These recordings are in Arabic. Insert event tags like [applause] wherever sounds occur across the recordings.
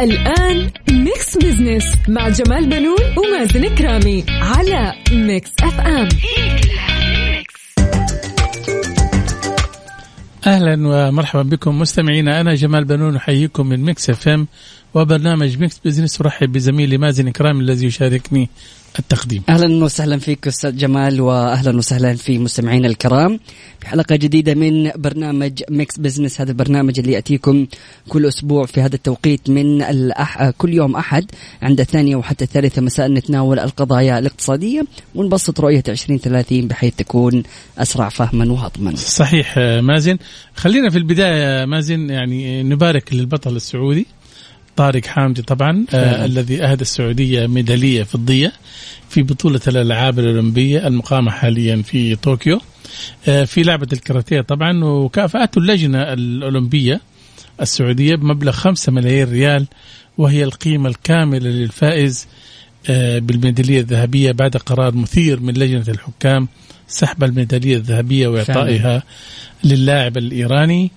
الآن ميكس بزنس مع جمال بنون ومازن كرامي على ميكس اف ام أهلا ومرحبا بكم مستمعينا أنا جمال بنون أحييكم من ميكس اف ام وبرنامج ميكس بزنس أرحب بزميلي مازن كرامي الذي يشاركني التقديم. أهلا وسهلا فيك أستاذ جمال واهلا وسهلا في مستمعينا الكرام. في حلقة جديدة من برنامج ميكس بزنس هذا البرنامج اللي يأتيكم كل أسبوع في هذا التوقيت من الأح... كل يوم أحد عند الثانية وحتى الثالثة مساء نتناول القضايا الاقتصادية ونبسط رؤية 2030 بحيث تكون أسرع فهما وهضما. صحيح مازن. خلينا في البداية مازن يعني نبارك للبطل السعودي. طارق حامدي طبعا آه الذي أهدى السعودية ميدالية فضية في بطولة الألعاب الأولمبية المقامة حاليا في طوكيو آه في لعبة الكاراتيه طبعا وكافاته اللجنة الأولمبية السعودية بمبلغ 5 ملايين ريال وهي القيمة الكاملة للفائز آه بالميدالية الذهبية بعد قرار مثير من لجنة الحكام سحب الميدالية الذهبية وإعطائها للاعب الإيراني.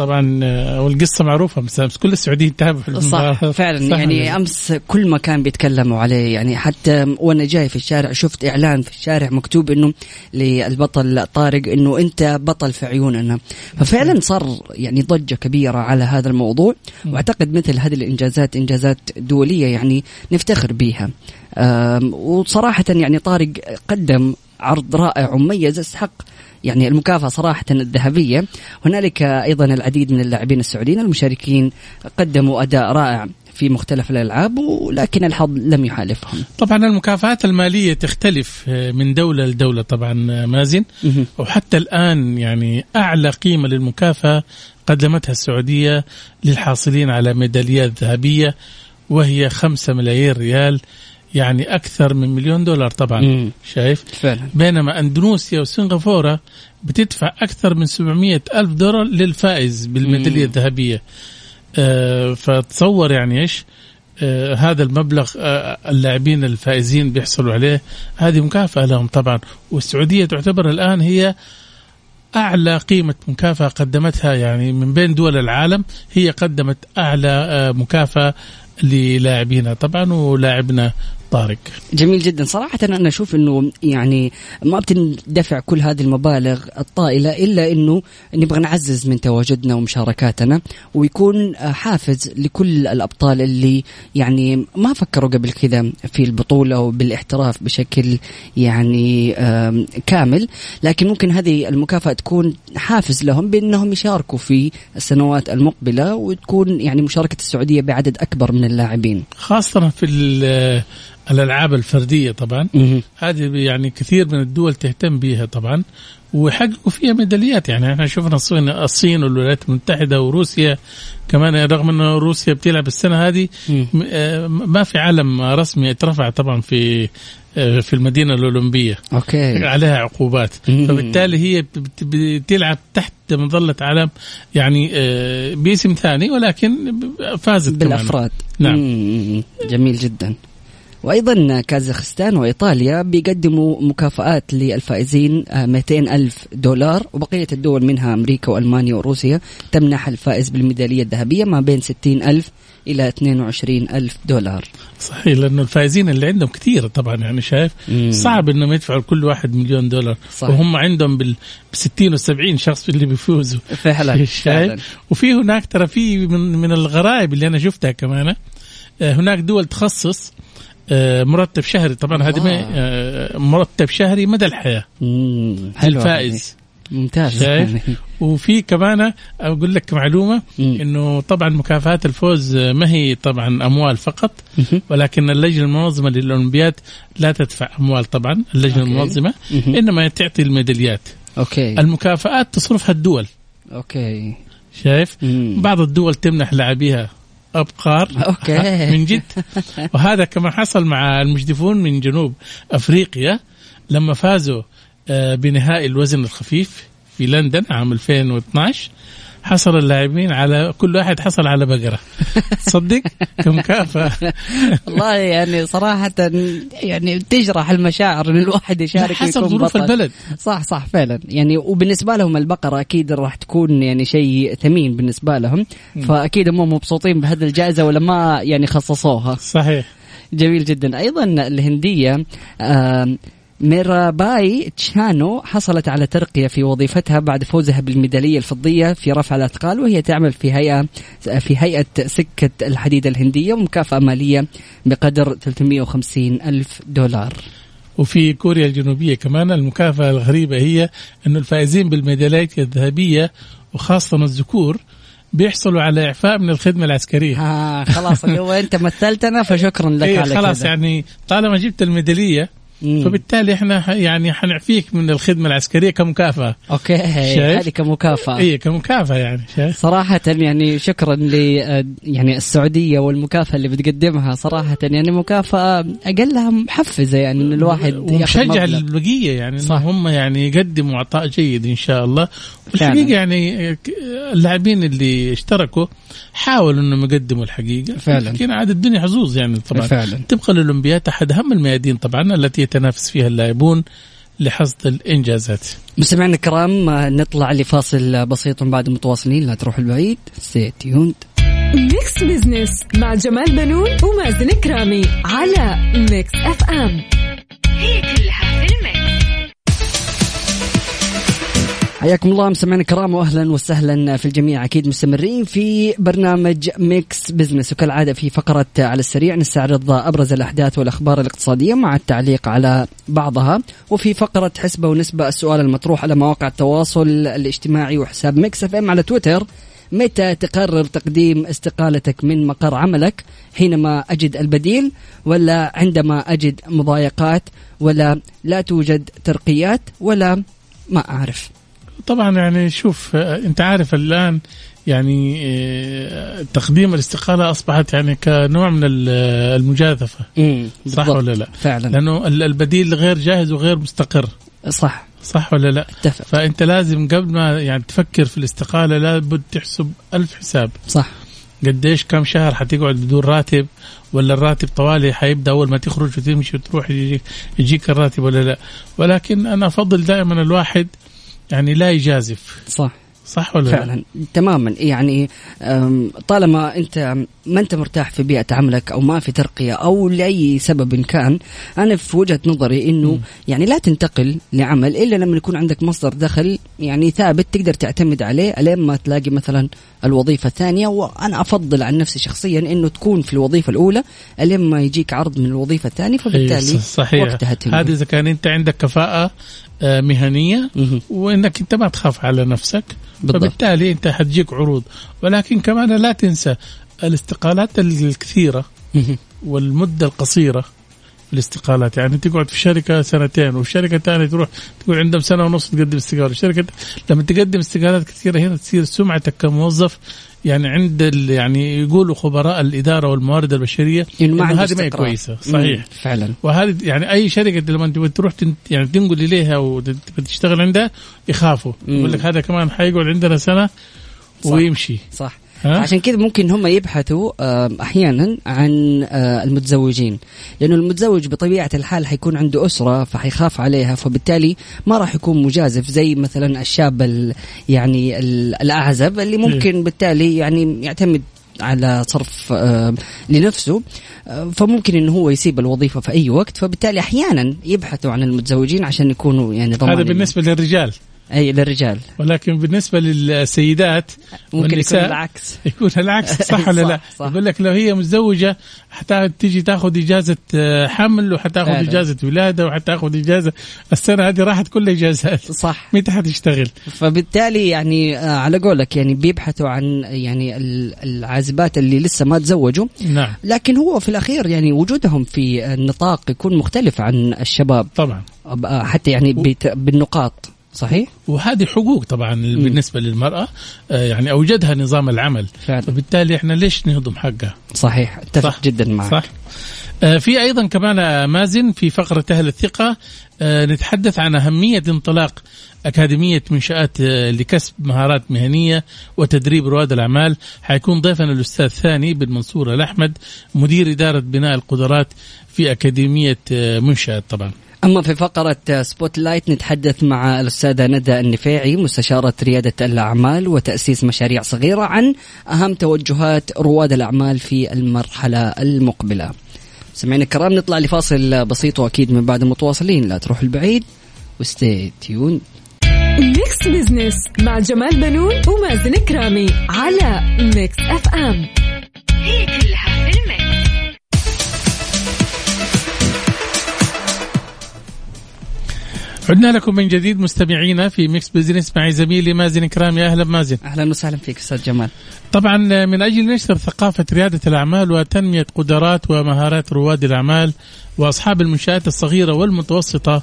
طبعا آه، والقصة معروفة بس كل السعوديين تابعوا. صح فعلا يعني؟ أمس كل مكان بيتكلموا عليه يعني حتى وأنا جاي في الشارع شفت إعلان في الشارع مكتوب إنه للبطل طارق إنه أنت بطل في عيوننا ففعلا صار يعني ضجة كبيرة على هذا الموضوع وأعتقد مثل هذه الإنجازات إنجازات دولية يعني نفتخر بها وصراحه يعني طارق قدم عرض رائع ومميز يستحق يعني المكافأة صراحة الذهبية. هنالك أيضا العديد من اللاعبين السعوديين. المشاركين قدموا أداء رائع في مختلف الألعاب ولكن الحظ لم يحالفهم. طبعا المكافآت المالية تختلف آه، من دولة لدولة طبعا آه، مازن. وحتى الآن يعني أعلى قيمة للمكافأة قدمتها السعودية للحاصلين على ميداليات ذهبية وهي 5 ملايين ريال. يعني أكثر من مليون دولار طبعا مم. شايف؟ فعلا. بينما أندونيسيا وسنغافورة بتدفع أكثر من 700 ألف دولار للفائز بالميدالية. الذهبية. آه فتصور يعني إيش؟ آه هذا المبلغ آه اللاعبين الفائزين بيحصلوا عليه هذه مكافأة لهم طبعا. والسعودية تعتبر الآن هي أعلى قيمة مكافأة قدمتها يعني من بين دول العالم هي قدمت أعلى آه مكافأة للاعبينها طبعا ولاعبنا طارق. جميل جدا. صراحة أنا أشوف أنه يعني ما بتندفع كل هذه المبالغ الطائلة إلا أنه نبغى نعزز من تواجدنا ومشاركاتنا ويكون حافز لكل الأبطال اللي يعني ما فكروا قبل كذا في البطولة وبالاحتراف بشكل يعني كامل. لكن ممكن هذه المكافأة تكون حافز لهم بأنهم يشاركوا في السنوات المقبلة وتكون يعني مشاركة السعودية بعدد أكبر من اللاعبين. خاصة في الألعاب الفردية طبعا. هذه يعني كثير من الدول تهتم بها طبعا ويحققوا فيها ميداليات يعني إحنا شفنا الصين الصين والولايات المتحدة وروسيا كمان رغم انه روسيا بتلعب السنة هذه آه، ما في علم رسمي اترفع طبعا في آه، في المدينة الأولمبية أوكي عليها عقوبات. فبالتالي هي بت- بتلعب تحت مظلة علم يعني آه، باسم ثاني ولكن فازت كمان. بالأفراد نعم. مم. جميل جدا وأيضا كازاخستان وإيطاليا بيقدموا مكافآت للفائزين آه، 200 ألف دولار وبقية الدول منها أمريكا وألمانيا وروسيا تمنح الفائز بالميدالية الذهبية ما بين 60 ألف إلى 22 ألف دولار. صحيح لأنه الفائزين اللي عندهم كثير طبعا يعني شايف؟ مم. صعب انهم يدفعوا كل واحد مليون دولار. صحيح. وهم عندهم بال 60 و 70 شخص اللي بيفوزوا. فعلا [laughs] شايف؟ وفي هناك ترى في من من الغرائب اللي أنا شفتها كمان آه، هناك دول تخصص مرتب شهري طبعا هذه. آه، مرتب شهري مدى الحياة. حلو الفائز ممتاز شايف وفي كمان أقول لك معلومة. إنه طبعا مكافآت الفوز ما هي طبعا أموال فقط. ولكن اللجنة المنظمة للأولمبياد لا تدفع أموال طبعا اللجنة أوكي. المنظمة. إنما تعطي الميداليات أوكي المكافآت تصرفها الدول أوكي شايف مم. بعض الدول تمنح لاعبيها أبقار. أوكي. [laughs] من جد. وهذا كما حصل مع المجدفون من جنوب أفريقيا لما فازوا آه، بنهائي الوزن الخفيف في لندن عام 2012 حصل اللاعبين على كل واحد حصل على بقرة. [laughs] تصدق كمكافاه [laughs] والله يعني صراحة يعني تجرح المشاعر إن الواحد يشارك حسب ظروف. البلد. صح صح فعلا. يعني وبالنسبة لهم البقرة أكيد راح تكون يعني شيء ثمين بالنسبة لهم. فأكيد هم مبسوطين بهذه الجائزة ولا ما يعني خصصوها. صحيح. جميل جدا. أيضا الهندية آم، ميراباي تشانو حصلت على ترقية في وظيفتها بعد فوزها بالميدالية الفضية في رفع الأثقال وهي تعمل في هيئة في هيئة سكة الحديد الهندية ومكافأة مالية بقدر 350 ألف دولار وفي كوريا الجنوبية كمان المكافأة الغريبة هي أنه الفائزين بالميداليات الذهبية وخاصة الذكور بيحصلوا على إعفاء من الخدمة العسكرية آه خلاص اللي هو أنت مثلتنا فشكرا لك إيه على خلاص كذا. يعني طالما جبت الميدالية مم. فبالتالي إحنا يعني حنعفيك من الخدمة العسكرية كمكافأة أوكي؟ هذه كمكافأة اي كمكافأة يعني شايف صراحة يعني شكرا ل يعني السعودية والمكافأة اللي بتقدمها صراحة يعني مكافأة أقلها محفزة يعني إن الواحد ومشجع. للبقية يعني صح. هم يعني يقدموا عطاء جيد إن شاء الله فعلا. والحقيقة يعني اللاعبين اللي اشتركوا حاولوا إنهم يقدموا الحقيقة. فعلا. لكن عاد الدنيا حظوظ يعني طبعا. فعلا. تبقى الأولمبياد أحد أهم الميادين طبعا التي يتنافس فيها اللاعبون لحصد الإنجازات. مستمعينا الكرام نطلع لفاصل بسيط بعد متواصلين. لا تروح البعيد. Stay tuned. ميكس بزنس مع جمال بنون ومازن كرامي على ميكس اف ام هي كلها في الميكس. حياكم الله مستمعينا الكرام واهلا وسهلا في الجميع. أكيد مستمرين في برنامج ميكس بزنس وكالعادة في فقرة على السريع نستعرض أبرز الأحداث والأخبار الاقتصادية مع التعليق على بعضها. وفي فقرة حسبة ونسبة السؤال المطروح على مواقع التواصل الاجتماعي وحساب ميكس اف ام على تويتر. متى تقرر تقديم استقالتك من مقر عملك؟ حينما أجد البديل ولا عندما أجد مضايقات ولا لا توجد ترقيات ولا ما أعرف. طبعا يعني شوف آه، أنت عارف الآن يعني آه، تقديم الاستقالة أصبحت يعني كنوع من ال- المجازفة. امم صح ولا لا؟ فعلا. لأنه ال- البديل غير جاهز وغير مستقر. صح. صح ولا لا؟ اتفق. فأنت لازم قبل ما يعني تفكر في الاستقالة لابد تحسب ألف حساب. صح. قديش كم شهر حتقعد بدون راتب ولا الراتب طوالي حيبدأ أول ما تخرج وتمشي وتروح يجيك, يجيك الراتب ولا لا؟ ولكن أنا أفضل دائما الواحد يعني لا يجازف. صح. صح ولا لا؟ فعلا. تماما. يعني طالما أنت ما أنت مرتاح في بيئة عملك أو ما في ترقية أو لأي سبب كان أنا في وجهة نظري إنه يعني لا تنتقل لعمل إلا لما يكون عندك مصدر دخل يعني ثابت تقدر تعتمد عليه الين ما تلاقي مثلا الوظيفة الثانية. وأنا أفضل عن نفسي شخصيا إنه تكون في الوظيفة الأولى الين ما يجيك عرض من الوظيفة الثانية فبالتالي إيه، صحيح. وقتها. هذا إذا كان أنت عندك كفاءة مهنية مهم. وإنك أنت ما تخاف على نفسك بالضبط. فبالتالي أنت حتجيك عروض ولكن كمان لا تنسى الاستقالات الكثيرة. والمدة القصيرة الاستقالات يعني تقعد في شركة سنتين والشركة الثانية تروح تقول عندهم سنة ونص تقدم استقالة الشركة لما تقدم استقالات كثيرة هنا تصير سمعتك كموظف يعني عند ال- يعني يقولوا خبراء الإدارة والموارد البشرية ما عنده هذه ما هي. كويسة صحيح مم، فعلا وهذه يعني أي شركة لما تروح يعني تنقل إليها وتشتغل عندها يخافوا. يقول لك هذا كمان حيقعد عندنا سنة صح. ويمشي صح ها؟ عشان كذا ممكن هم يبحثوا آه، أحيانا عن آه، المتزوجين. لأنه المتزوج بطبيعة الحال حيكون عنده أسرة فحيخاف عليها فبالتالي ما راح يكون مجازف زي مثلا الشاب ال- يعني ال- الأعزب اللي ممكن بالتالي يعني يعتمد على صرف آه، لنفسه فممكن إنه هو يسيب الوظيفة في أي وقت. فبالتالي أحيانا يبحثوا عن المتزوجين عشان يكونوا يعني هذا بالنسبة للرجال. أي للرجال ولكن بالنسبة للسيدات ممكن يكون العكس [laughs] يكون العكس [laughs] صح ولا لا؟ يقول لك لو هي متزوجة حتى تيجي تاخذ إجازة آه، حمل وحتاخذ فعلا. إجازة ولادة وحتاخذ إجازة. السنة هذه راحت كل اجازات صح. [laughs] متى حتشتغل؟ فبالتالي يعني آه، على قولك يعني بيبحثوا عن يعني ال- العازبات اللي لسه ما تزوجوا. نعم. لكن هو في الأخير يعني وجودهم في النطاق يكون مختلف عن الشباب. طبعا. آه، حتى يعني بالنقاط. صحيح؟ وهذه حقوق طبعا م. بالنسبة للمرأة آه، يعني أوجدها نظام العمل. فعلا. فبالتالي إحنا ليش نهضم حقها؟ صحيح أتفق صح. جدا معك. صح. آه، في أيضا كمان مازن في فقرة أهل الثقة آه، نتحدث عن أهمية انطلاق أكاديمية منشآت لكسب مهارات مهنية وتدريب رواد الأعمال. حيكون ضيفنا الأستاذ ثاني بن منصور الأحمد مدير إدارة بناء القدرات في أكاديمية منشآت طبعا. أما في فقرة spotlight نتحدث مع الأستاذة ندى النفاعي مستشارة ريادة الأعمال وتأسيس مشاريع صغيرة عن أهم توجهات رواد الأعمال في المرحلة المقبلة. سمعنا الكرام نطلع لفاصل بسيط وأكيد من بعد متواصلين لا تروح البعيد و stay tuned ميكس بزنس مع جمال بنون ومازن كرامي على ميكس اف ام هي كلها عدنا لكم من جديد مستمعينا في ميكس بزنس مع زميلي مازن كرامي أهلا مازن. أهلا وسهلا فيك أستاذ جمال. طبعا من أجل نشر ثقافة ريادة الأعمال وتنمية قدرات ومهارات رواد الأعمال وأصحاب المنشآت الصغيرة والمتوسطة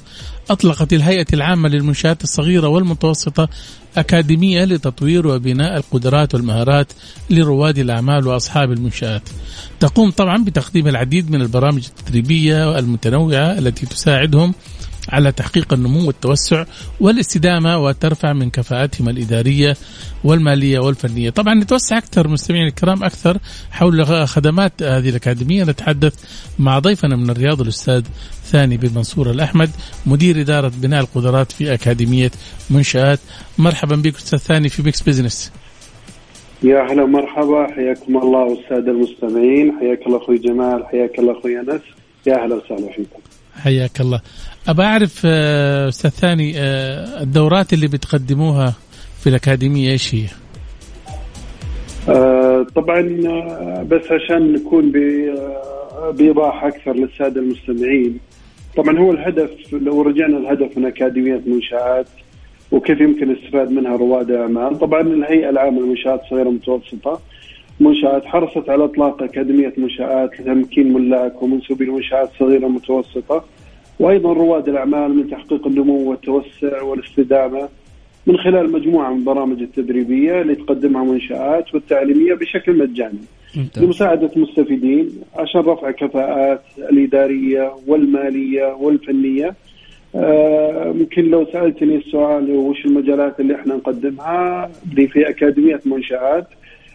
أطلقت الهيئة العامة للمنشآت الصغيرة والمتوسطة أكاديمية لتطوير وبناء القدرات والمهارات لرواد الأعمال وأصحاب المنشآت. تقوم طبعا بتقديم العديد من البرامج التدريبية المتنوعه التي تساعدهم على تحقيق النمو والتوسع والاستدامة وترفع من كفاءتهم الإدارية والمالية والفنية. طبعا نتوسع أكثر مستمعين الكرام أكثر حول خدمات هذه الأكاديمية. نتحدث مع ضيفنا من الرياض الأستاذ ثاني بن منصور الأحمد مدير إدارة بناء القدرات في أكاديمية منشآت. مرحبا بك أستاذ ثاني في Mix Business يا هلا ومرحبا. حياكم الله والساده المستمعين حياك الله أخوي جمال حياك الله أخوي أنس. يا أهلا وسهلا فيكم. حياك الله ابى أعرف آه، أستاذ ثاني آه، الدورات اللي بتقدموها في الأكاديمية إيش هي؟ آه طبعا بس عشان نكون بإيضاح أكثر للسادة المستمعين طبعا هو الهدف لو رجعنا الهدف من أكاديمية منشآت وكيف يمكن الاستفاد منها رواد الاعمال طبعا الهيئة العامة للمنشآت الصغيره والمتوسطه منشآت حرصت على إطلاق أكاديمية منشآت لتمكين ملاك ومنسوبي المنشآت الصغيرة والمتوسطة وأيضا رواد الأعمال من تحقيق النمو والتوسع والاستدامة من خلال مجموعة من البرامج التدريبية اللي تقدمها منشآت والتعليمية بشكل مجاني. لمساعدة المستفيدين عشان رفع كفاءات الإدارية والمالية والفنية. آه، يمكن لو سألتني السؤال وش المجالات اللي إحنا نقدمها اللي في أكاديمية منشآت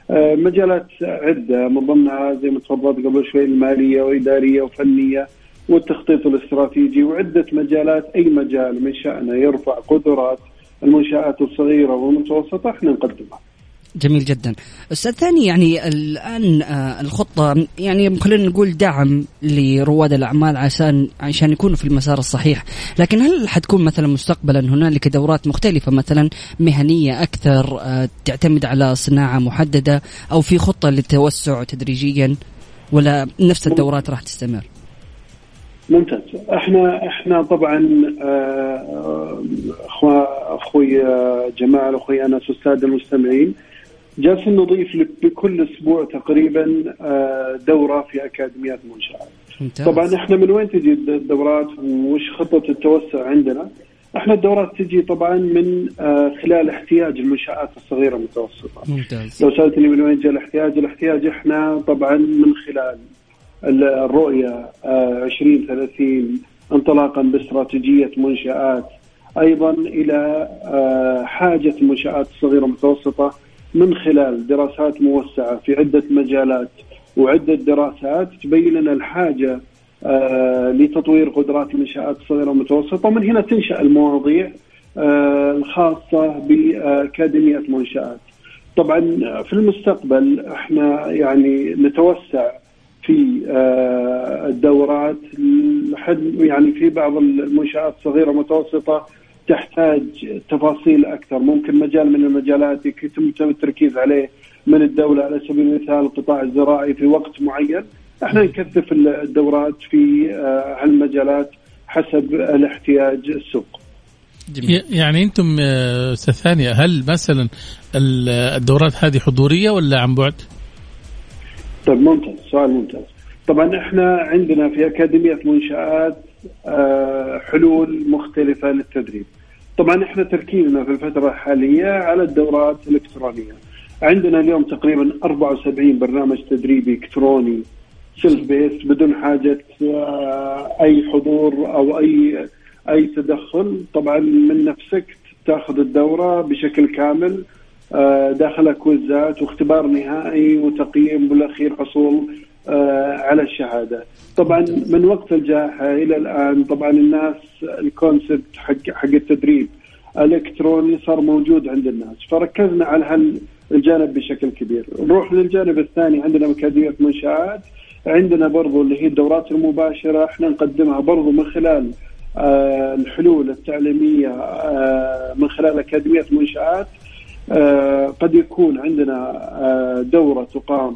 مجالات عدة من ضمنها زي ما تفضلت قبل شوي المالية وإدارية وفنية والتخطيط الاستراتيجي وعدة مجالات أي مجال من شأنه يرفع قدرات المنشآت الصغيرة والمتوسطة إحنا نقدمها. جميل جدا. أستاذ ثاني يعني الآن آه، الخطة يعني خلينا نقول دعم لرواد الأعمال عشان عشان يكونوا في المسار الصحيح. لكن هل حتكون مثلا مستقبلا هنالك دورات مختلفة مثلا مهنية أكثر آه، تعتمد على صناعة محددة أو في خطة للتوسع تدريجيا؟ ولا نفس الدورات راح تستمر؟ ممتاز. إحنا إحنا طبعا آه، أخوي جمال أخوي أنس والساده المستمعين جالسين نضيف بكل أسبوع تقريبا آه، دورة في أكاديميات منشآت. ممتاز. طبعا إحنا من وين تجي الدورات وش خطة التوسع عندنا؟ إحنا الدورات تجي طبعا من آه، خلال احتياج المنشآت الصغيرة المتوسطة. ممتاز. لو سألتني من وين جاء الاحتياج؟ الاحتياج إحنا طبعا من خلال الرؤية 2030 آه، انطلاقا باستراتيجية منشآت أيضا إلى حاجة المنشات الصغيره والمتوسطه من خلال دراسات موسعة في عدة مجالات وعدة دراسات تبين لنا الحاجة آه لتطوير قدرات المنشات الصغيرة والمتوسطة ومن هنا تنشأ المواضيع آه الخاصة بأكاديمية منشآت. طبعا في المستقبل إحنا يعني نتوسع في آه الدورات يعني في بعض المنشآت الصغيرة والمتوسطة تحتاج تفاصيل أكثر. ممكن مجال من المجالات يتم التركيز عليه من الدولة على سبيل المثال القطاع الزراعي في وقت معين. إحنا نكثف الدورات في آه، هالمجالات حسب الاحتياج السوق. جميل. يعني أنتم آه، أستاذ ثاني هل مثلا الدورات هذه حضورية ولا عن بعد؟ طيب ممتاز. سؤال ممتاز. طبعا إحنا عندنا في أكاديمية منشآت حلول مختلفة للتدريب. طبعا إحنا تركيزنا في الفترة الحالية على الدورات الإلكترونية. عندنا اليوم تقريبا 74 برنامج تدريبي إلكتروني self-paced بدون حاجة آه، أي حضور أو أي أي تدخل. طبعا من نفسك تأخذ الدورة بشكل كامل آه، داخلها كويزات واختبار نهائي وتقييم بالاخير حصول آه، على الشهادة. طبعا من وقت الجائحة إلى الآن طبعا الناس الكونسبت حق حق التدريب الإلكتروني صار موجود عند الناس. فركزنا على هالجانب بشكل كبير. نروح للجانب الثاني. عندنا أكاديمية منشآت. عندنا برضو اللي هي الدورات المباشرة. إحنا نقدمها برضو من خلال آه الحلول التعليمية آه من خلال أكاديمية منشآت. آه قد يكون عندنا آه دورة تقام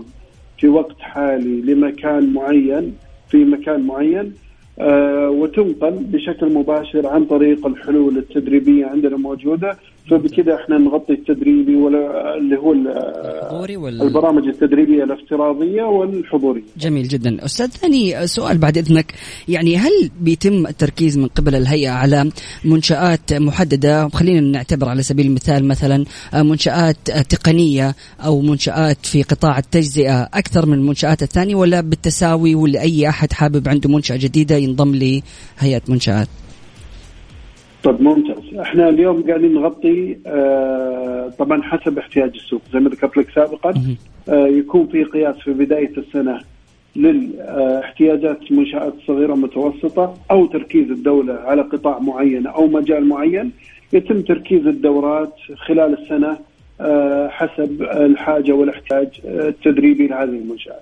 في وقت حالي لمكان معين في مكان معين آه وتنقل بشكل مباشر عن طريق الحلول التدريبية عندنا موجودة. فبكذا إحنا نغطي التدريبي ولا اللي هو الحضوري وال... البرامج التدريبية الافتراضية والحضورية. جميل جدا، أستاذ ثاني سؤال بعد إذنك، يعني هل بيتم التركيز من قبل الهيئة على منشآت محددة خلينا نعتبر على سبيل المثال مثلا منشآت تقنية أو منشآت في قطاع التجزئة أكثر من المنشآت الثانية ولا بالتساوي ولا اي أحد حابب عنده منشأة جديدة ينضم لهيئة منشآت؟ طب ممتاز. إحنا اليوم قاعدين نغطي آه طبعا حسب احتياج السوق. زي ما ذكرت لك سابقا آه يكون في قياس في بداية السنة للاحتياجات المنشات الصغيره والمتوسطه أو تركيز الدولة على قطاع معين أو مجال معين. يتم تركيز الدورات خلال السنة آه حسب الحاجة والاحتياج التدريبي لهذه المنشآت.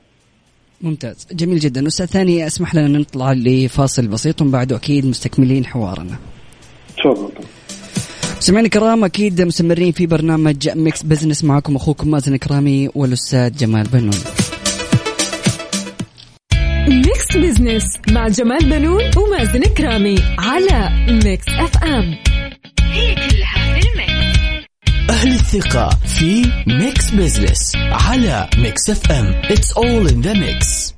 ممتاز. جميل جدا. أستاذ ثاني أسمح لنا نطلع لفاصل بسيط ومن بعده أكيد مستكملين حوارنا. سمعنا الكرام أكيد مستمرين في برنامج Mix Business معكم أخوكم مازن كرامي والأستاذ جمال بنون. Mix Business مع جمال بنون ومازن كرامي على Mix FM هي كلها في ال Mix. أهل الثقة في Mix Business على Mix FM It's all in the mix.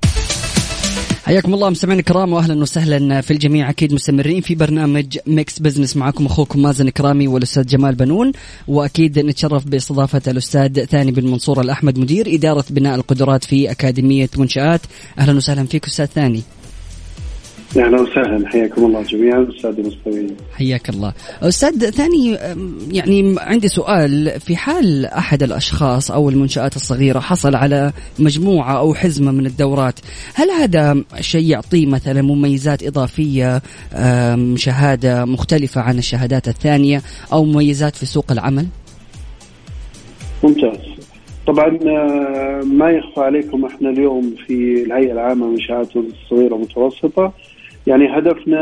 حياكم الله مستمعينا الكرام واهلا وسهلا في الجميع. أكيد مستمرين في برنامج Mix Business معكم أخوكم مازن كرامي والأستاذ جمال بنون وأكيد نتشرف باستضافة الأستاذ ثاني بن منصور الأحمد مدير إدارة بناء القدرات في أكاديمية منشآت. أهلا وسهلا فيك أستاذ ثاني. أهلا وسهلا. حياكم الله جميعا أستاذ المستمعين حياك الله. أستاذ ثاني يعني عندي سؤال. في حال أحد الأشخاص أو المنشآت الصغيرة حصل على مجموعة أو حزمة من الدورات هل هذا شيء يعطيه مثلا مميزات إضافية شهادة مختلفة عن الشهادات الثانية أو مميزات في سوق العمل؟ ممتاز. طبعا ما يخفى عليكم إحنا اليوم في الهيئة العامة للمنشآت الصغيرة والمتوسطة يعني هدفنا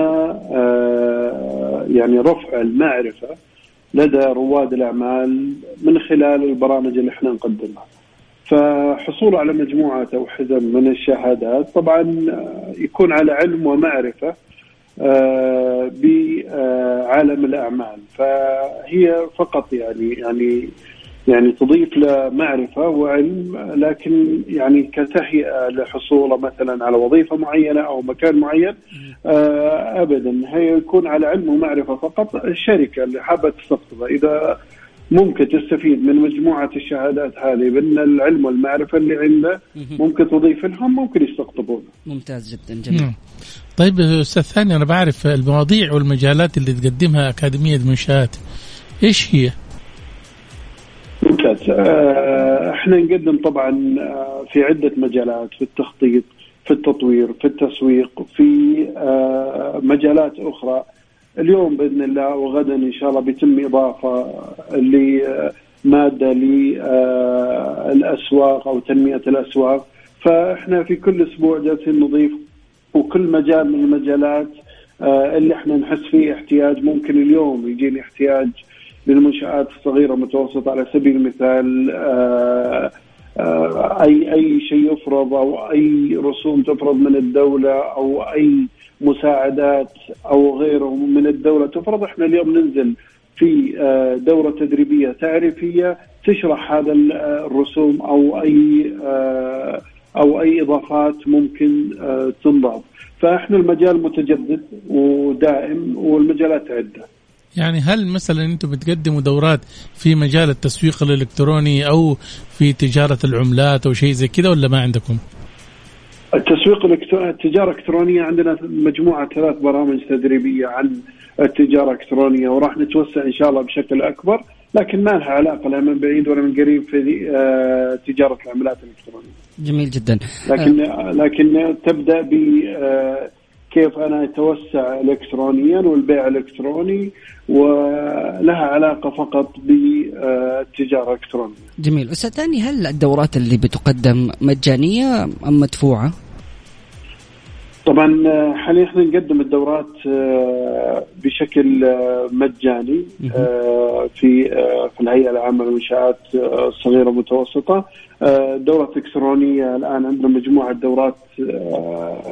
آه، يعني رفع المعرفة لدى رواد الأعمال من خلال البرامج اللي إحنا نقدمها. فحصوله على مجموعة أو حزم من الشهادات طبعا آه، يكون على علم ومعرفة آه، بعالم الأعمال. فهي فقط يعني يعني يعني تضيف له معرفة وعلم لكن يعني كتهيئة لحصوله مثلا على وظيفة معينة أو مكان معين آه أبدا. هي يكون على علم ومعرفة فقط. الشركة اللي حابة تستقطبه إذا ممكن تستفيد من مجموعة الشهادات هذه من العلم والمعرفة اللي عنده ممكن تضيف لهم ممكن يستقطبونه ممتاز جدا جميل. نعم. طيب أستاذ ثاني أنا بعرف المواضيع والمجالات اللي تقدمها أكاديمية منشآت إيش هي؟ آه، إحنا نقدم طبعا آه، في عدة مجالات في التخطيط في التطوير في التسويق في آه، مجالات أخرى. اليوم بإذن الله وغدا إن شاء الله بيتم إضافة لمادة للاسواق أو تنمية الأسواق. فإحنا في كل أسبوع جالسين نضيف وكل مجال من المجالات اللي إحنا نحس فيه احتياج. ممكن اليوم يجيني احتياج للمنشآت الصغيرة والمتوسطة على سبيل المثال آه، آه، أي أي شيء يفرض أو أي رسوم تفرض من الدولة أو أي مساعدات أو غيره من الدولة تفرض. إحنا اليوم ننزل في آه، دورة تدريبية تعريفية تشرح هذا الرسوم أو أي أو أي إضافات ممكن تنضاف. فإحنا المجال متجدد ودائم والمجالات عدة. يعني هل مثلا أنتم بتقدموا دورات في مجال التسويق الإلكتروني أو في تجارة العملات أو شيء زي كذا ولا ما عندكم؟ التسويق التجارة الإلكترونية عندنا مجموعة ثلاث برامج تدريبية عن التجارة الإلكترونية وراح نتوسع إن شاء الله بشكل أكبر لكن ما لها علاقة لا من بعيد ولا من قريب في آه، تجارة العملات الإلكترونية. جميل جدا. لكن لكن تبدأ ب آه، كيف أنا أتوسع الكترونيا والبيع الالكتروني ولها علاقة فقط بالتجارة الالكترونيه. جميل، أستاذ ثاني هل الدورات اللي بتقدم مجانية أم مدفوعة؟ طبعا آه، حاليا إحنا نقدم الدورات آه، بشكل آه، مجاني في في الهيئة العامة للمنشآت الصغيرة والمتوسطة. دورة إلكترونية الآن عندنا مجموعة دورات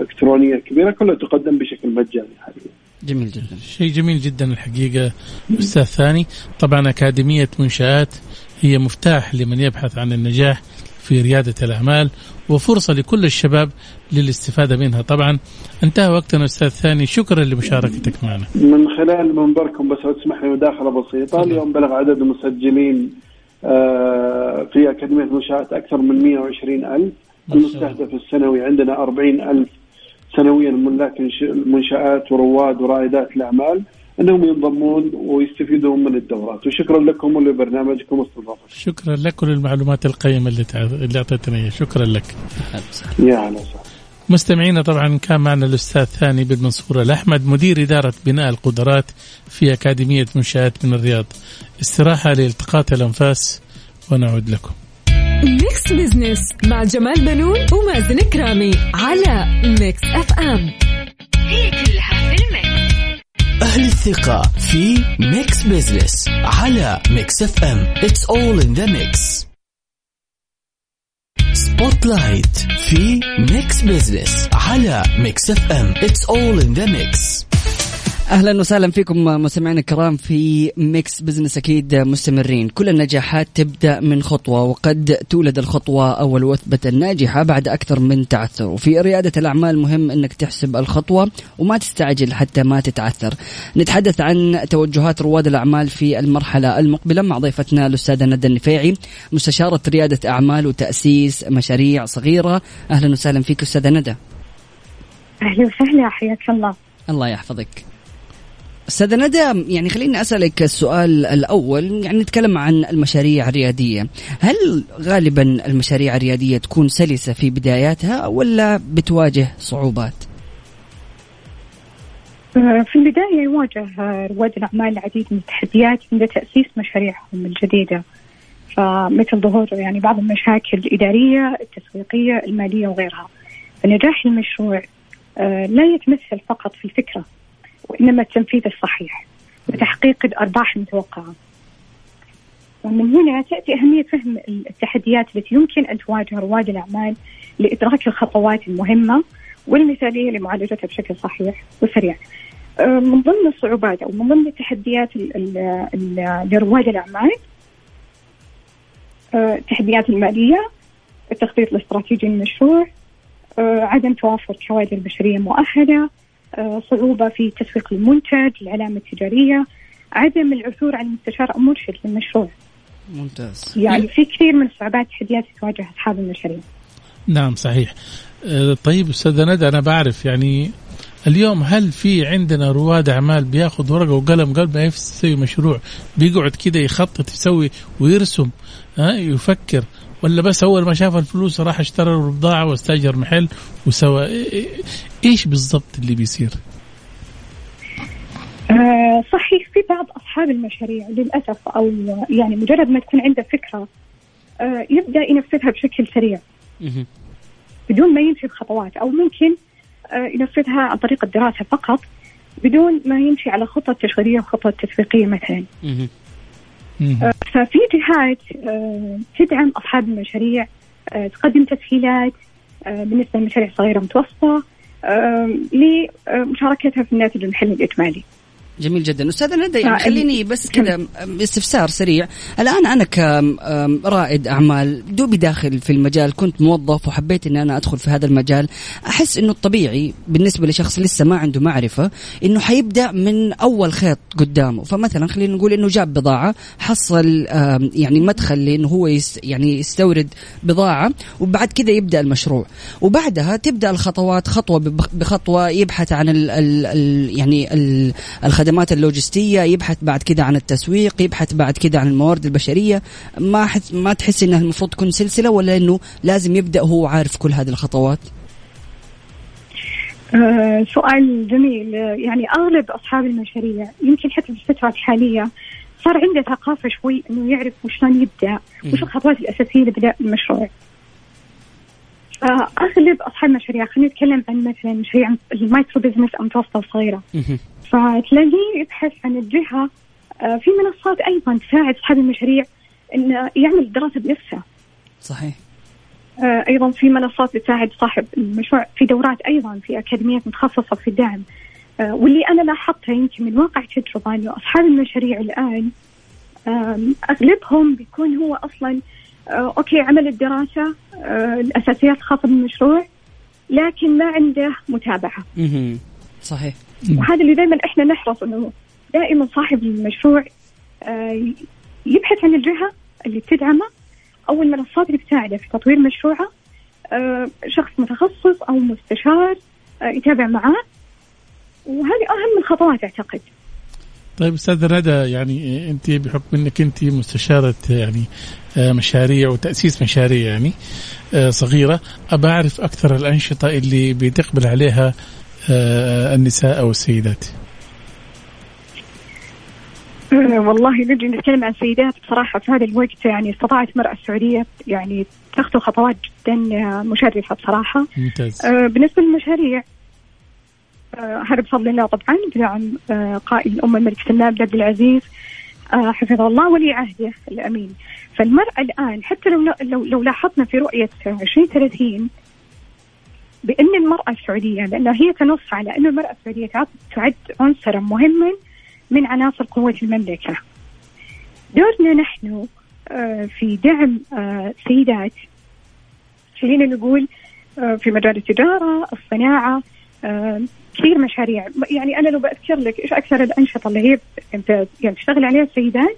إلكترونية كبيرة كلها تقدم بشكل مجاني حاليا. جميل جدا. شيء جميل جدا الحقيقة أستاذ ثاني. طبعا أكاديمية منشآت هي مفتاح لمن يبحث عن النجاح. في ريادة الأعمال وفرصة لكل الشباب للاستفادة منها. طبعا انتهى وقتنا أستاذ ثاني. شكرا لمشاركتك معنا. من خلال منبركم بس تسمح لي مداخلة بسيطة اليوم بلغ عدد المسجلين آه، في أكاديمية المنشآت أكثر من 120 ألف. المستهدف السنوي عندنا 40 ألف سنويا ملاك المنشآت ورواد ورائدات الأعمال. إنهم ينضمون ويستفيدون من الدورات. وشكرا لكم ولبرنامجكم استضافتكم شكرا لك وللمعلومات القيمة اللي اللي اعطيتنا إياها. شكرا لك. يا أهلا وسهلا. مستمعينا طبعا كان معنا الأستاذ ثاني بن منصور الأحمد مدير إدارة بناء القدرات في أكاديمية منشآت من الرياض. استراحة لالتقاط الأنفاس ونعود لكم. Mix Business مع جمال بنون ومازن كرامي على Mix FM هي كلها في ال Mix. أهل الثقة في Mix Business على Mix FM It's all in the mix. Spotlight في Mix Business على Mix FM It's all in the mix. أهلا وسهلا فيكم مستمعينا الكرام في Mix Business أكيد مستمرين، كل النجاحات تبدأ من خطوة وقد تولد الخطوة الأولى والثابتة الناجحة بعد أكثر من تعثر، وفي ريادة الأعمال مهم أنك تحسب الخطوة وما تستعجل حتى ما تتعثر. نتحدث عن توجهات رواد الأعمال في المرحلة المقبلة مع ضيفتنا الأستاذة ندى النفيعي مستشارة ريادة أعمال وتأسيس مشاريع صغيرة، أهلا وسهلا فيك أستاذة ندى. أهلا وسهلا حياك الله. الله يحفظك. أستاذ ندى يعني خليني أسألك السؤال الأول يعني نتكلم عن المشاريع الريادية. هل غالبا المشاريع الريادية تكون سلسة في بداياتها ولا بتواجه صعوبات؟ آه، في البداية يواجه رواد الأعمال العديد من التحديات عند تأسيس مشاريعهم الجديدة. فمثل ظهور يعني بعض المشاكل الإدارية التسويقية المالية وغيرها. فنجاح المشروع آه، لا يتمثل فقط في الفكرة. وإنما التنفيذ الصحيح وتحقيق الأرباح المتوقعة ومن هنا تأتي أهمية فهم التحديات التي يمكن أن تواجه رواد الأعمال لإدراك الخطوات المهمة والمثالية لمعالجتها بشكل صحيح وسريع. آه، من ضمن الصعوبات أو من ضمن التحديات لرواد الأعمال آه، التحديات المالية التخطيط الاستراتيجي للمشروع آه، عدم توافر كوادر بشرية مؤهلة صعوبة في تسويق المنتج العلامة التجارية عدم العثور على مستشار أو مرشد للمشروع ممتاز. يعني في كثير من الصعوبات التحديات تواجه أصحاب المشاريع. نعم صحيح. آه، طيب أستاذ ندى أنا بعرف يعني اليوم هل في عندنا رواد أعمال بياخذ ورقة وقلم قبل ما يسوي مشروع بيقعد كده يخطط يسوي ويرسم ها يفكر؟ ولا بس أول ما شاف الفلوس راح اشترى البضاعة واستأجر محل وسوى إيش بالضبط اللي بيصير؟ آه صحيح في بعض أصحاب المشاريع للأسف أو يعني مجرد ما تكون عنده فكرة آه يبدأ ينفذها بشكل سريع بدون ما يمشي بخطوات أو ممكن آه ينفذها عن طريق الدراسة فقط بدون ما يمشي على خطط تشغيلية وخطط تسويقيه مثلا. آه، ففي جهات آه، تدعم أصحاب المشاريع آه، تقدم تسهيلات بالنسبة للمشاريع الصغيرة والمتوسطه لمشاركتها في الناتج المحلي الإجمالي. جميل جدا. استاذه ندى يعني خليني بس كذا استفسار سريع. الآن أنا كرائد أعمال دوبي داخل في المجال كنت موظف وحبيت إني أنا أدخل في هذا المجال. أحس إنه الطبيعي بالنسبة لشخص لسه ما عنده معرفة إنه حيبدأ من أول خيط قدامه. فمثلا خلينا نقول إنه جاب بضاعة حصل يعني مدخل لإنه هو يس يعني يستورد بضاعة وبعد كذا يبدأ المشروع. وبعدها تبدأ الخطوات خطوة بخطوة يبحث عن ال ال يعني ال الخدمات اللوجستية يبحث بعد كذا عن التسويق يبحث بعد كذا عن الموارد البشرية. ما حس ما تحس انها المفروض تكون سلسلة ولا إنه لازم يبدأ هو عارف كل هذه الخطوات؟ آه سؤال جميل. يعني أغلب أصحاب المشاريع يمكن حتى في الفترة الحالية صار عنده ثقافة شوي إنه يعرف وشلون يبدأ وش الخطوات الأساسية لبداية المشروع. أغلب أصحاب المشاريع خلينا نتكلم عن مثلا مشاريع ال micro business أو متوسطه وصغيره فتلاقيه يبحث عن الجهة آه، في منصات أيضا تساعد اصحاب المشاريع انه يعمل دراسة بنفسه. صحيح. آه، أيضا في منصات تساعد صاحب المشروع في دورات أيضا في أكاديميات متخصصة في الدعم. آه، واللي أنا لاحظتها يمكن من واقع تجربه انه اصحاب المشاريع الآن أغلبهم بيكون هو أصلا أوكي عمل الدراسة الأساسيات الخاصه بالمشروع لكن ما عنده متابعة. صحيح. وهذا اللي دائما إحنا نحرص إنه دائما صاحب المشروع آه، يبحث عن الجهة اللي تدعمه أو المنصات اللي تساعده في تطوير مشروعه آه، شخص متخصص أو مستشار آه، يتابع معاه وهذه أهم الخطوات أعتقد طيب أستاذ ندى يعني أنت بحكم إنك أنت مستشارة يعني مشاريع وتاسيس مشاريع يعني صغيرة ابى أعرف أكثر الأنشطة اللي بتقبل عليها النساء أو السيدات؟ آه، والله نجي نتكلم عن السيدات بصراحة في هذا الوقت. يعني استطاعت المرأة السعودية يعني تخطو خطوات جدا مشرفة بصراحة. ممتاز. آه، بالنسبة للمشاريع هذا بفضل الله طبعا. بدعم قائد الأمة الملك سلمان بن عبد العزيز. حفظه الله ولي عهده الأمين. فالمرأة الآن حتى لو لو, لو لاحظنا في رؤية 2030 بأن المرأة السعودية لأنها هي تنص على أن المرأة السعودية تعد عنصرا مهما من عناصر قوة المملكة. دورنا نحن آه، في دعم آه، سيدات. خلينا نقول آه، في مجال التجارة الصناعة كثير مشاريع. يعني أنا لو بأذكر لك إيش أكثر الأنشطة اللي هي يعني تشتغل عليها السيدات؟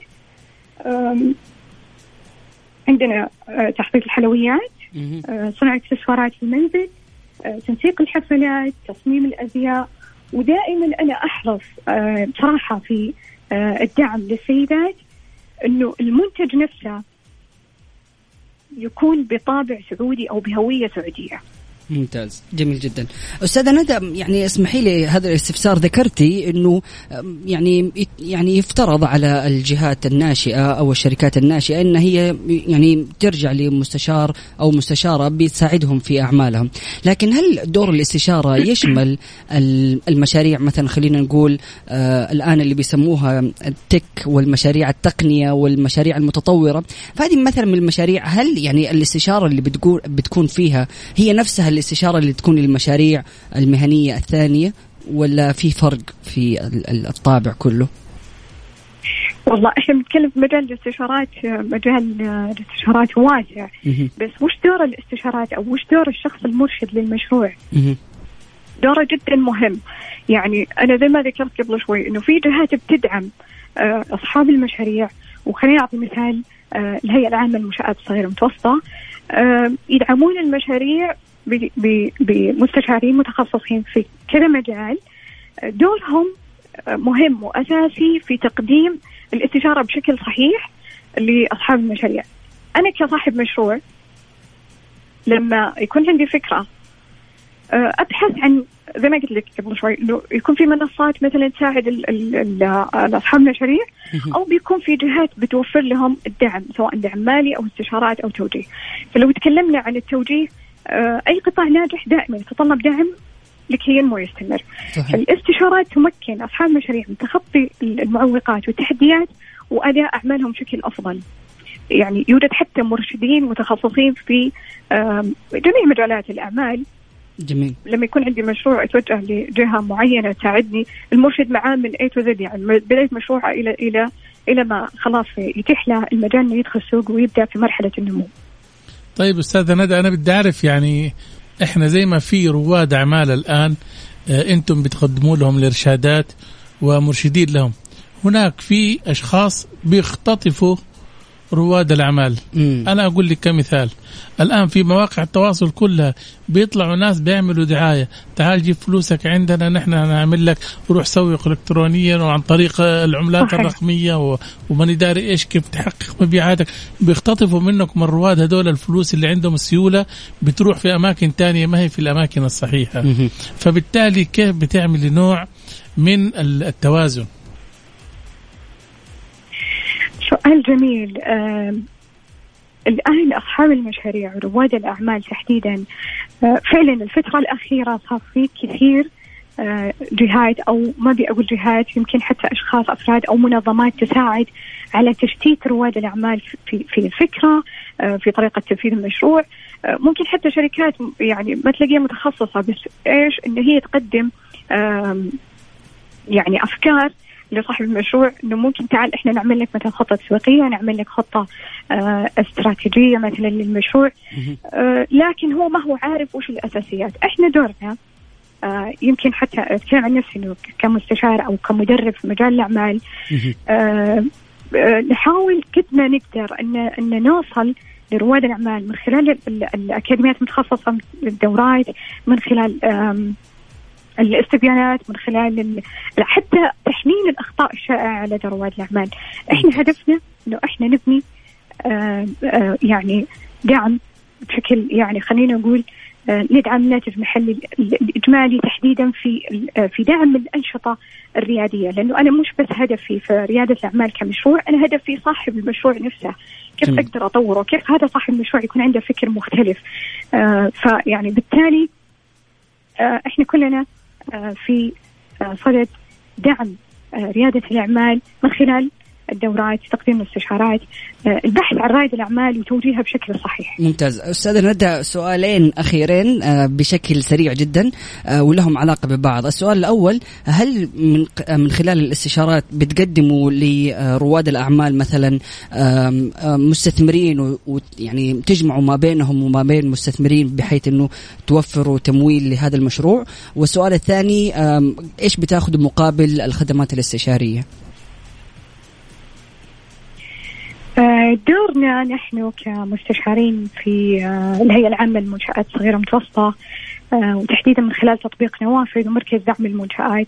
عندنا تحضير الحلويات صنع إكسسوارات في المنزل تنسيق الحفلات تصميم الأزياء ودائما أنا أحرص آه، بصراحة في آه، الدعم للسيدات إنه المنتج نفسه يكون بطابع سعودي أو بهوية سعودية. ممتاز جميل جدا. أستاذة ندى يعني اسمحي لي هذا الاستفسار ذكرتي إنه يعني يعني يفترض على الجهات الناشئة أو الشركات الناشئة إن هي يعني ترجع لمستشار أو مستشارة بتساعدهم في أعمالهم. لكن هل دور الاستشارة يشمل المشاريع؟ مثلا خلينا نقول آه الآن اللي بيسموها التك والمشاريع التقنية والمشاريع المتطورة. فهذه مثلا من المشاريع هل يعني الاستشارة اللي بتقول بتكون فيها هي نفسها الاستشارة اللي تكون للمشاريع المهنية الثانية ولا في فرق في الطابع كله؟ والله إحنا بنتكلم في مجال الاستشارات مجال الاستشارات واسع بس وش دور الاستشارات أو وش دور الشخص المرشد للمشروع؟ دوره جدا مهم. يعني أنا زي ما ذكرت قبل شوي إنه في جهات بتدعم آه، أصحاب المشاريع. وخليني أعطي مثال آه، الهيئة العامة للمنشآت الصغيرة المتوسطة آه، يدعمون المشاريع بمستشارين متخصصين في كذا مجال دورهم مهم وأساسي في تقديم الاستشارة بشكل صحيح لأصحاب المشاريع. أنا كصاحب مشروع لما يكون عندي فكرة أبحث عن زي ما قلت لك قبل شوي إنه يكون في منصات مثلا تساعد اصحاب المشاريع أو بيكون في جهات بتوفر لهم الدعم سواء دعم مالي أو استشارات أو توجيه. فلو تكلمنا عن التوجيه آه، أي قطاع ناجح دائما يتطلب دعم لكي ينمو ويستمر. صحيح. الاستشارات تمكن أصحاب المشاريع من تخطي المعوقات والتحديات وأداء أعمالهم بشكل أفضل. يعني يوجد حتى مرشدين متخصصين في جميع مجالات الأعمال جميل لما يكون عندي مشروع أتوجه لجهة معينة تساعدني المرشد معاه من اي تو زد يعني بداية مشروعه إلى إلى إلى ما خلاص يتيح له المجال إنه يدخل السوق ويبدأ في مرحلة النمو. طيب أستاذة ندى أنا بدي أعرف يعني إحنا زي ما في رواد أعمال الآن آه، أنتم بتقدموا لهم الإرشادات ومرشدين لهم. هناك في أشخاص بيختطفوا رواد الأعمال. مم. أنا أقول لك كمثال. الآن في مواقع التواصل كلها بيطلعوا ناس بيعملوا دعاية. تعال جيب فلوسك عندنا نحن نعمل لك. روح سوق الكترونيا وعن طريق العملات صحيح. الرقمية و- وماني داري إيش كيف تحقق مبيعاتك. بيختطفوا منكم الرواد هذول الفلوس اللي عندهم السيوله بتروح في أماكن تانية ما هي في الأماكن الصحيحة. مهم. فبالتالي كيف بتعملي نوع من التوازن؟ سؤال جميل. الآن أصحاب المشاريع رواد الأعمال تحديدا آه، فعلا الفترة الأخيرة صار في كثير آه، جهات أو ما أبي أقول جهات يمكن حتى أشخاص أفراد أو منظمات تساعد على تشتيت رواد الأعمال في في الفكرة آه، في طريقة تنفيذ المشروع. ممكن حتى شركات يعني ما تلاقيها متخصصة بس إيش؟ إن هي تقدم يعني أفكار لصاحب المشروع إنه ممكن تعال إحنا نعمل لك مثلا خطة تسويقية نعمل لك خطة آه استراتيجية مثلا للمشروع. آه لكن هو ما هو عارف وش الأساسيات. إحنا دورنا آه يمكن حتى أتكلم عن نفسي إنه كمستشار أو كمدرب في مجال الأعمال نحاول قد ما نقدر إن إن نوصل لرواد الأعمال من خلال ال- ال- الأكاديميات المتخصصة الدورات من خلال الاستبيانات من خلال ال- حتى تحليل الأخطاء الشائعة لدى رواد الأعمال، إحنا هدفنا إنه إحنا نبني آه آه يعني دعم بشكل يعني خلينا نقول آه ندعم الناتج المحلي ال- الاجمالي تحديدا في في دعم الأنشطة الريادية، لأنه أنا مش بس هدفي في ريادة الأعمال كمشروع، أنا هدفي صاحب المشروع نفسه، كيف جميل. أقدر أطوره؟ كيف هذا صاحب المشروع يكون عنده فكر مختلف؟ آه فيعني بالتالي آه إحنا كلنا في آه، صدد دعم آه، ريادة الأعمال من خلال الدورات تقديم الاستشارات آه، البحث عن رائد الأعمال وتوجيهها بشكل صحيح. ممتاز. أستاذ ندى سؤالين أخيرين آه، بشكل سريع جدا آه، ولهم علاقة ببعض. السؤال الأول هل من من خلال الاستشارات بتقدموا لرواد الأعمال مثلا مستثمرين ويعني تجمعوا ما بينهم وما بين مستثمرين بحيث إنه توفروا تمويل لهذا المشروع؟ والسؤال الثاني إيش بتاخذوا مقابل الخدمات الاستشارية؟ دورنا نحن كمستشارين في آه، الهيئة العامة للمنشآت الصغيرة المتوسطة آه، وتحديدا من خلال تطبيق نوافذ ومركز دعم المنشآت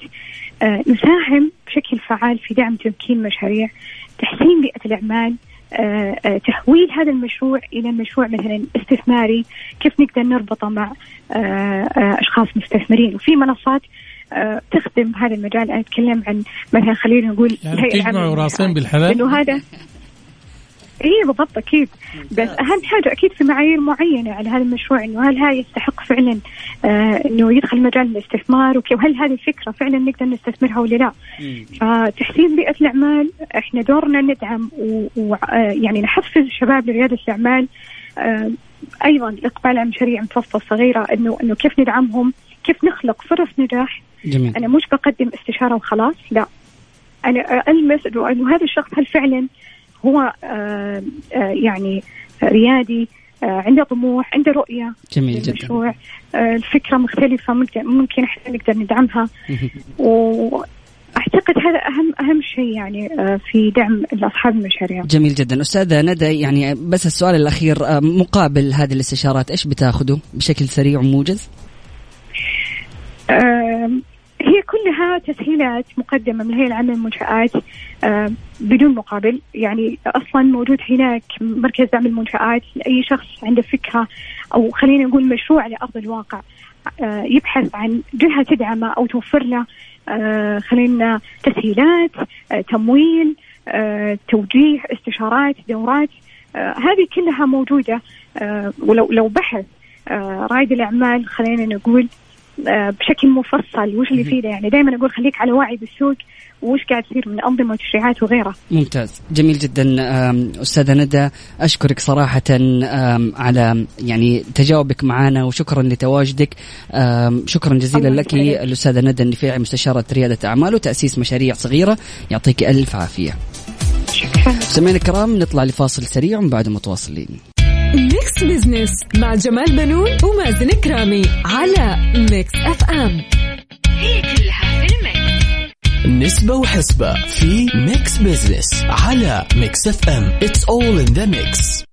آه، نساهم بشكل فعال في دعم تمكين مشاريع تحسين بيئة الأعمال آه، آه، تحويل هذا المشروع إلى مشروع مثلا استثماري كيف نقدر نربطه مع آه، آه، أشخاص مستثمرين. وفي منصات آه، تخدم هذا المجال. أنا أتكلم عن مثلا خلينا نقول يعني بتجمعوا راسين. بالحلال؟ لأنه هذا اي بالضبط أكيد. بس أهم حاجة أكيد في معايير معينة على هذا المشروع إنه هل هذا يستحق فعلا آه إنه يدخل مجال الاستثمار وهل هذه الفكرة فعلا نقدر نستثمرها ولا لا؟ فتحسين بيئة الأعمال إحنا دورنا ندعم ويعني نحفز الشباب لريادة الأعمال آه أيضا الاقبال على مشاريع متوسطه صغيرة انه إنه كيف ندعمهم كيف نخلق فرص نجاح. جميل. أنا مش بقدم استشارة وخلاص لا. أنا ألمس إنه هذا الشخص هل فعلا هو آه آه يعني ريادي آه عنده طموح عنده رؤية. جميل جدا. للمشروع آه الفكرة مختلفة ممكن إحنا نقدر ندعمها. [laughs] واعتقد هذا اهم أهم شيء يعني في دعم اصحاب المشاريع. جميل جدا. أستاذة ندى يعني بس السؤال الأخير مقابل هذه الاستشارات إيش بتأخذوا بشكل سريع وموجز؟ هي كلها تسهيلات مقدمة من الهيئة العامة للمنشآت آم، بدون مقابل. يعني أصلا موجود هناك مركز دعم المنشآت. لأي شخص عنده فكرة أو خلينا نقول مشروع على أرض الواقع آه، يبحث عن جهة تدعمه أو توفر له آه، خلينا تسهيلات آه، تمويل آه، توجيه استشارات دورات. آه، هذه كلها موجودة آه، ولو لو بحث آه، رائد الأعمال خلينا نقول آه، بشكل مفصل وش اللي يفيده يعني دائما أقول خليك على وعي بالسوق وش قاعد يصير من أنظمة وتشريعات وغيرها. ممتاز، جميل جدا أستاذة ندى أشكرك صراحة على يعني تجاوبك معنا وشكرا لتواجدك شكرا جزيلا لك الاستاذه ندى النفيعي مستشارة ريادة أعمال وتأسيس مشاريع صغيرة يعطيك ألف عافية. شكرا. سمعنا الكرام نطلع لفاصل سريع ومن بعد متواصلين. Mix Business مع جمال بنون ومازن كرامي على Mix FM هي كلها في ال Mix. نسبة وحسبة في Mix Business على Mix FM It's all in the mix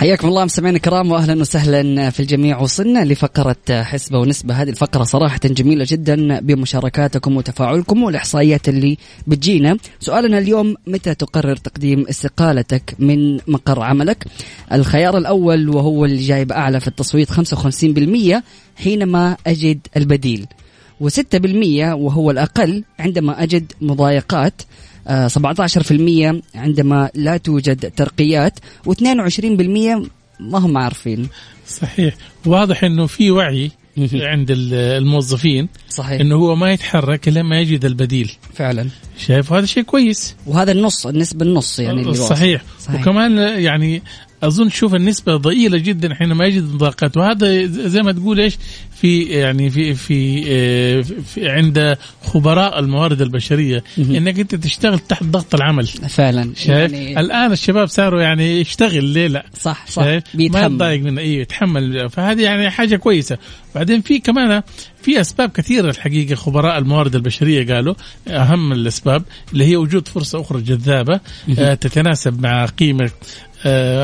حياكم الله مستمعينا الكرام واهلا وسهلا في الجميع. وصلنا لفقرة حسبة ونسبة. هذه الفقرة صراحة جميلة جدا بمشاركاتكم وتفاعلكم والإحصائيات اللي بتجينا. سؤالنا اليوم متى تقرر تقديم استقالتك من مقر عملك؟ الخيار الأول وهو اللي جايب أعلى في التصويت 55% حينما أجد البديل و6% وهو الأقل عندما أجد مضايقات 17% عندما لا توجد ترقيات و22% ما هم عارفين. صحيح. واضح إنه في وعي عند الموظفين صحيح. إنه هو ما يتحرك لما يجد البديل. فعلا. شايف؟ هذا شيء كويس. وهذا النص النسبة النص يعني اللي صحيح. صحيح. وكمان يعني أظن شوف النسبة ضئيلة جدا حينما يجد مضايقات وهذا زي ما تقول إيش؟ في يعني في في, آه، في عند خبراء الموارد البشرية إنك أنت تشتغل تحت ضغط العمل. فعلا. شايف؟ يعني الآن الشباب صاروا يعني يشتغل ليه لا؟ صح صح. ما يتضايق منه. أيوه يتحمل. فهذه يعني حاجة كويسة. بعدين في كمان في أسباب كثيرة الحقيقة خبراء الموارد البشرية قالوا أهم الأسباب اللي هي وجود فرصة أخرى جذابة آه، تتناسب مع قيمة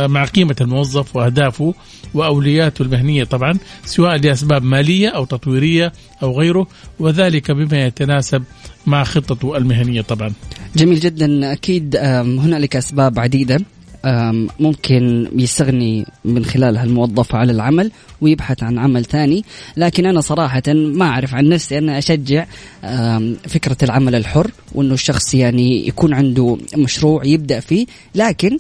مع قيمة الموظف وأهدافه وأولوياته المهنية طبعا سواء لأسباب مالية أو تطويرية أو غيره وذلك بما يتناسب مع خطته المهنية طبعا. جميل جدا. أكيد هنالك أسباب عديدة ممكن يستغني من خلالها الموظف على العمل ويبحث عن عمل ثاني. لكن أنا صراحة ما أعرف عن نفسي أنا أشجع فكرة العمل الحر وأنه الشخص يعني يكون عنده مشروع يبدأ فيه. لكن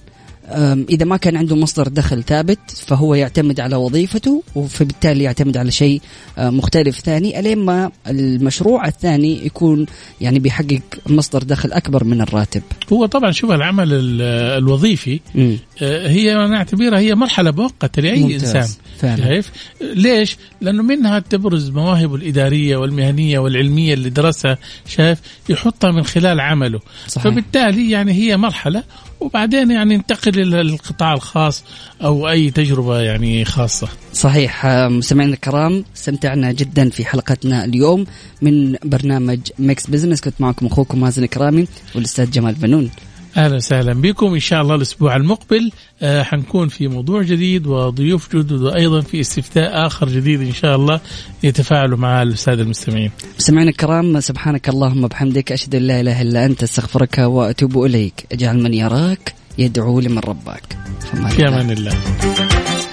إذا ما كان عنده مصدر دخل ثابت فهو يعتمد على وظيفته وفبالتالي يعتمد على شيء مختلف ثاني ألين ما المشروع الثاني يكون يعني بيحقق مصدر دخل أكبر من الراتب هو طبعا شوف العمل الوظيفي م. هي أنا أعتبرها هي مرحلة مؤقتة لأي ممتاز. إنسان فعلا. شايف ليش؟ لأنه منها تبرز مواهبه الإدارية والمهنية والعلمية اللي درسها شايف يحطها من خلال عمله صحيح. فبالتالي يعني هي مرحلة وبعدين يعني ينتقل إلى القطاع الخاص أو أي تجربة يعني خاصة. صحيح مستمعينا الكرام استمتعنا جدا في حلقتنا اليوم من برنامج Mix Business كنت معكم أخوكم مازن كرامي والأستاذ جمال بنون. أهلا وسهلا بكم إن شاء الله الأسبوع المقبل آه حنكون في موضوع جديد وضيوف جدد وأيضا في استفتاء آخر جديد إن شاء الله يتفاعلوا مع الساده المستمعين. مستمعينا الكرام سبحانك اللهم وبحمدك أشهد أن لا إله إلا أنت أستغفرك وأتوب إليك اجعل من يراك يدعو لمن رباك. في أمان الله.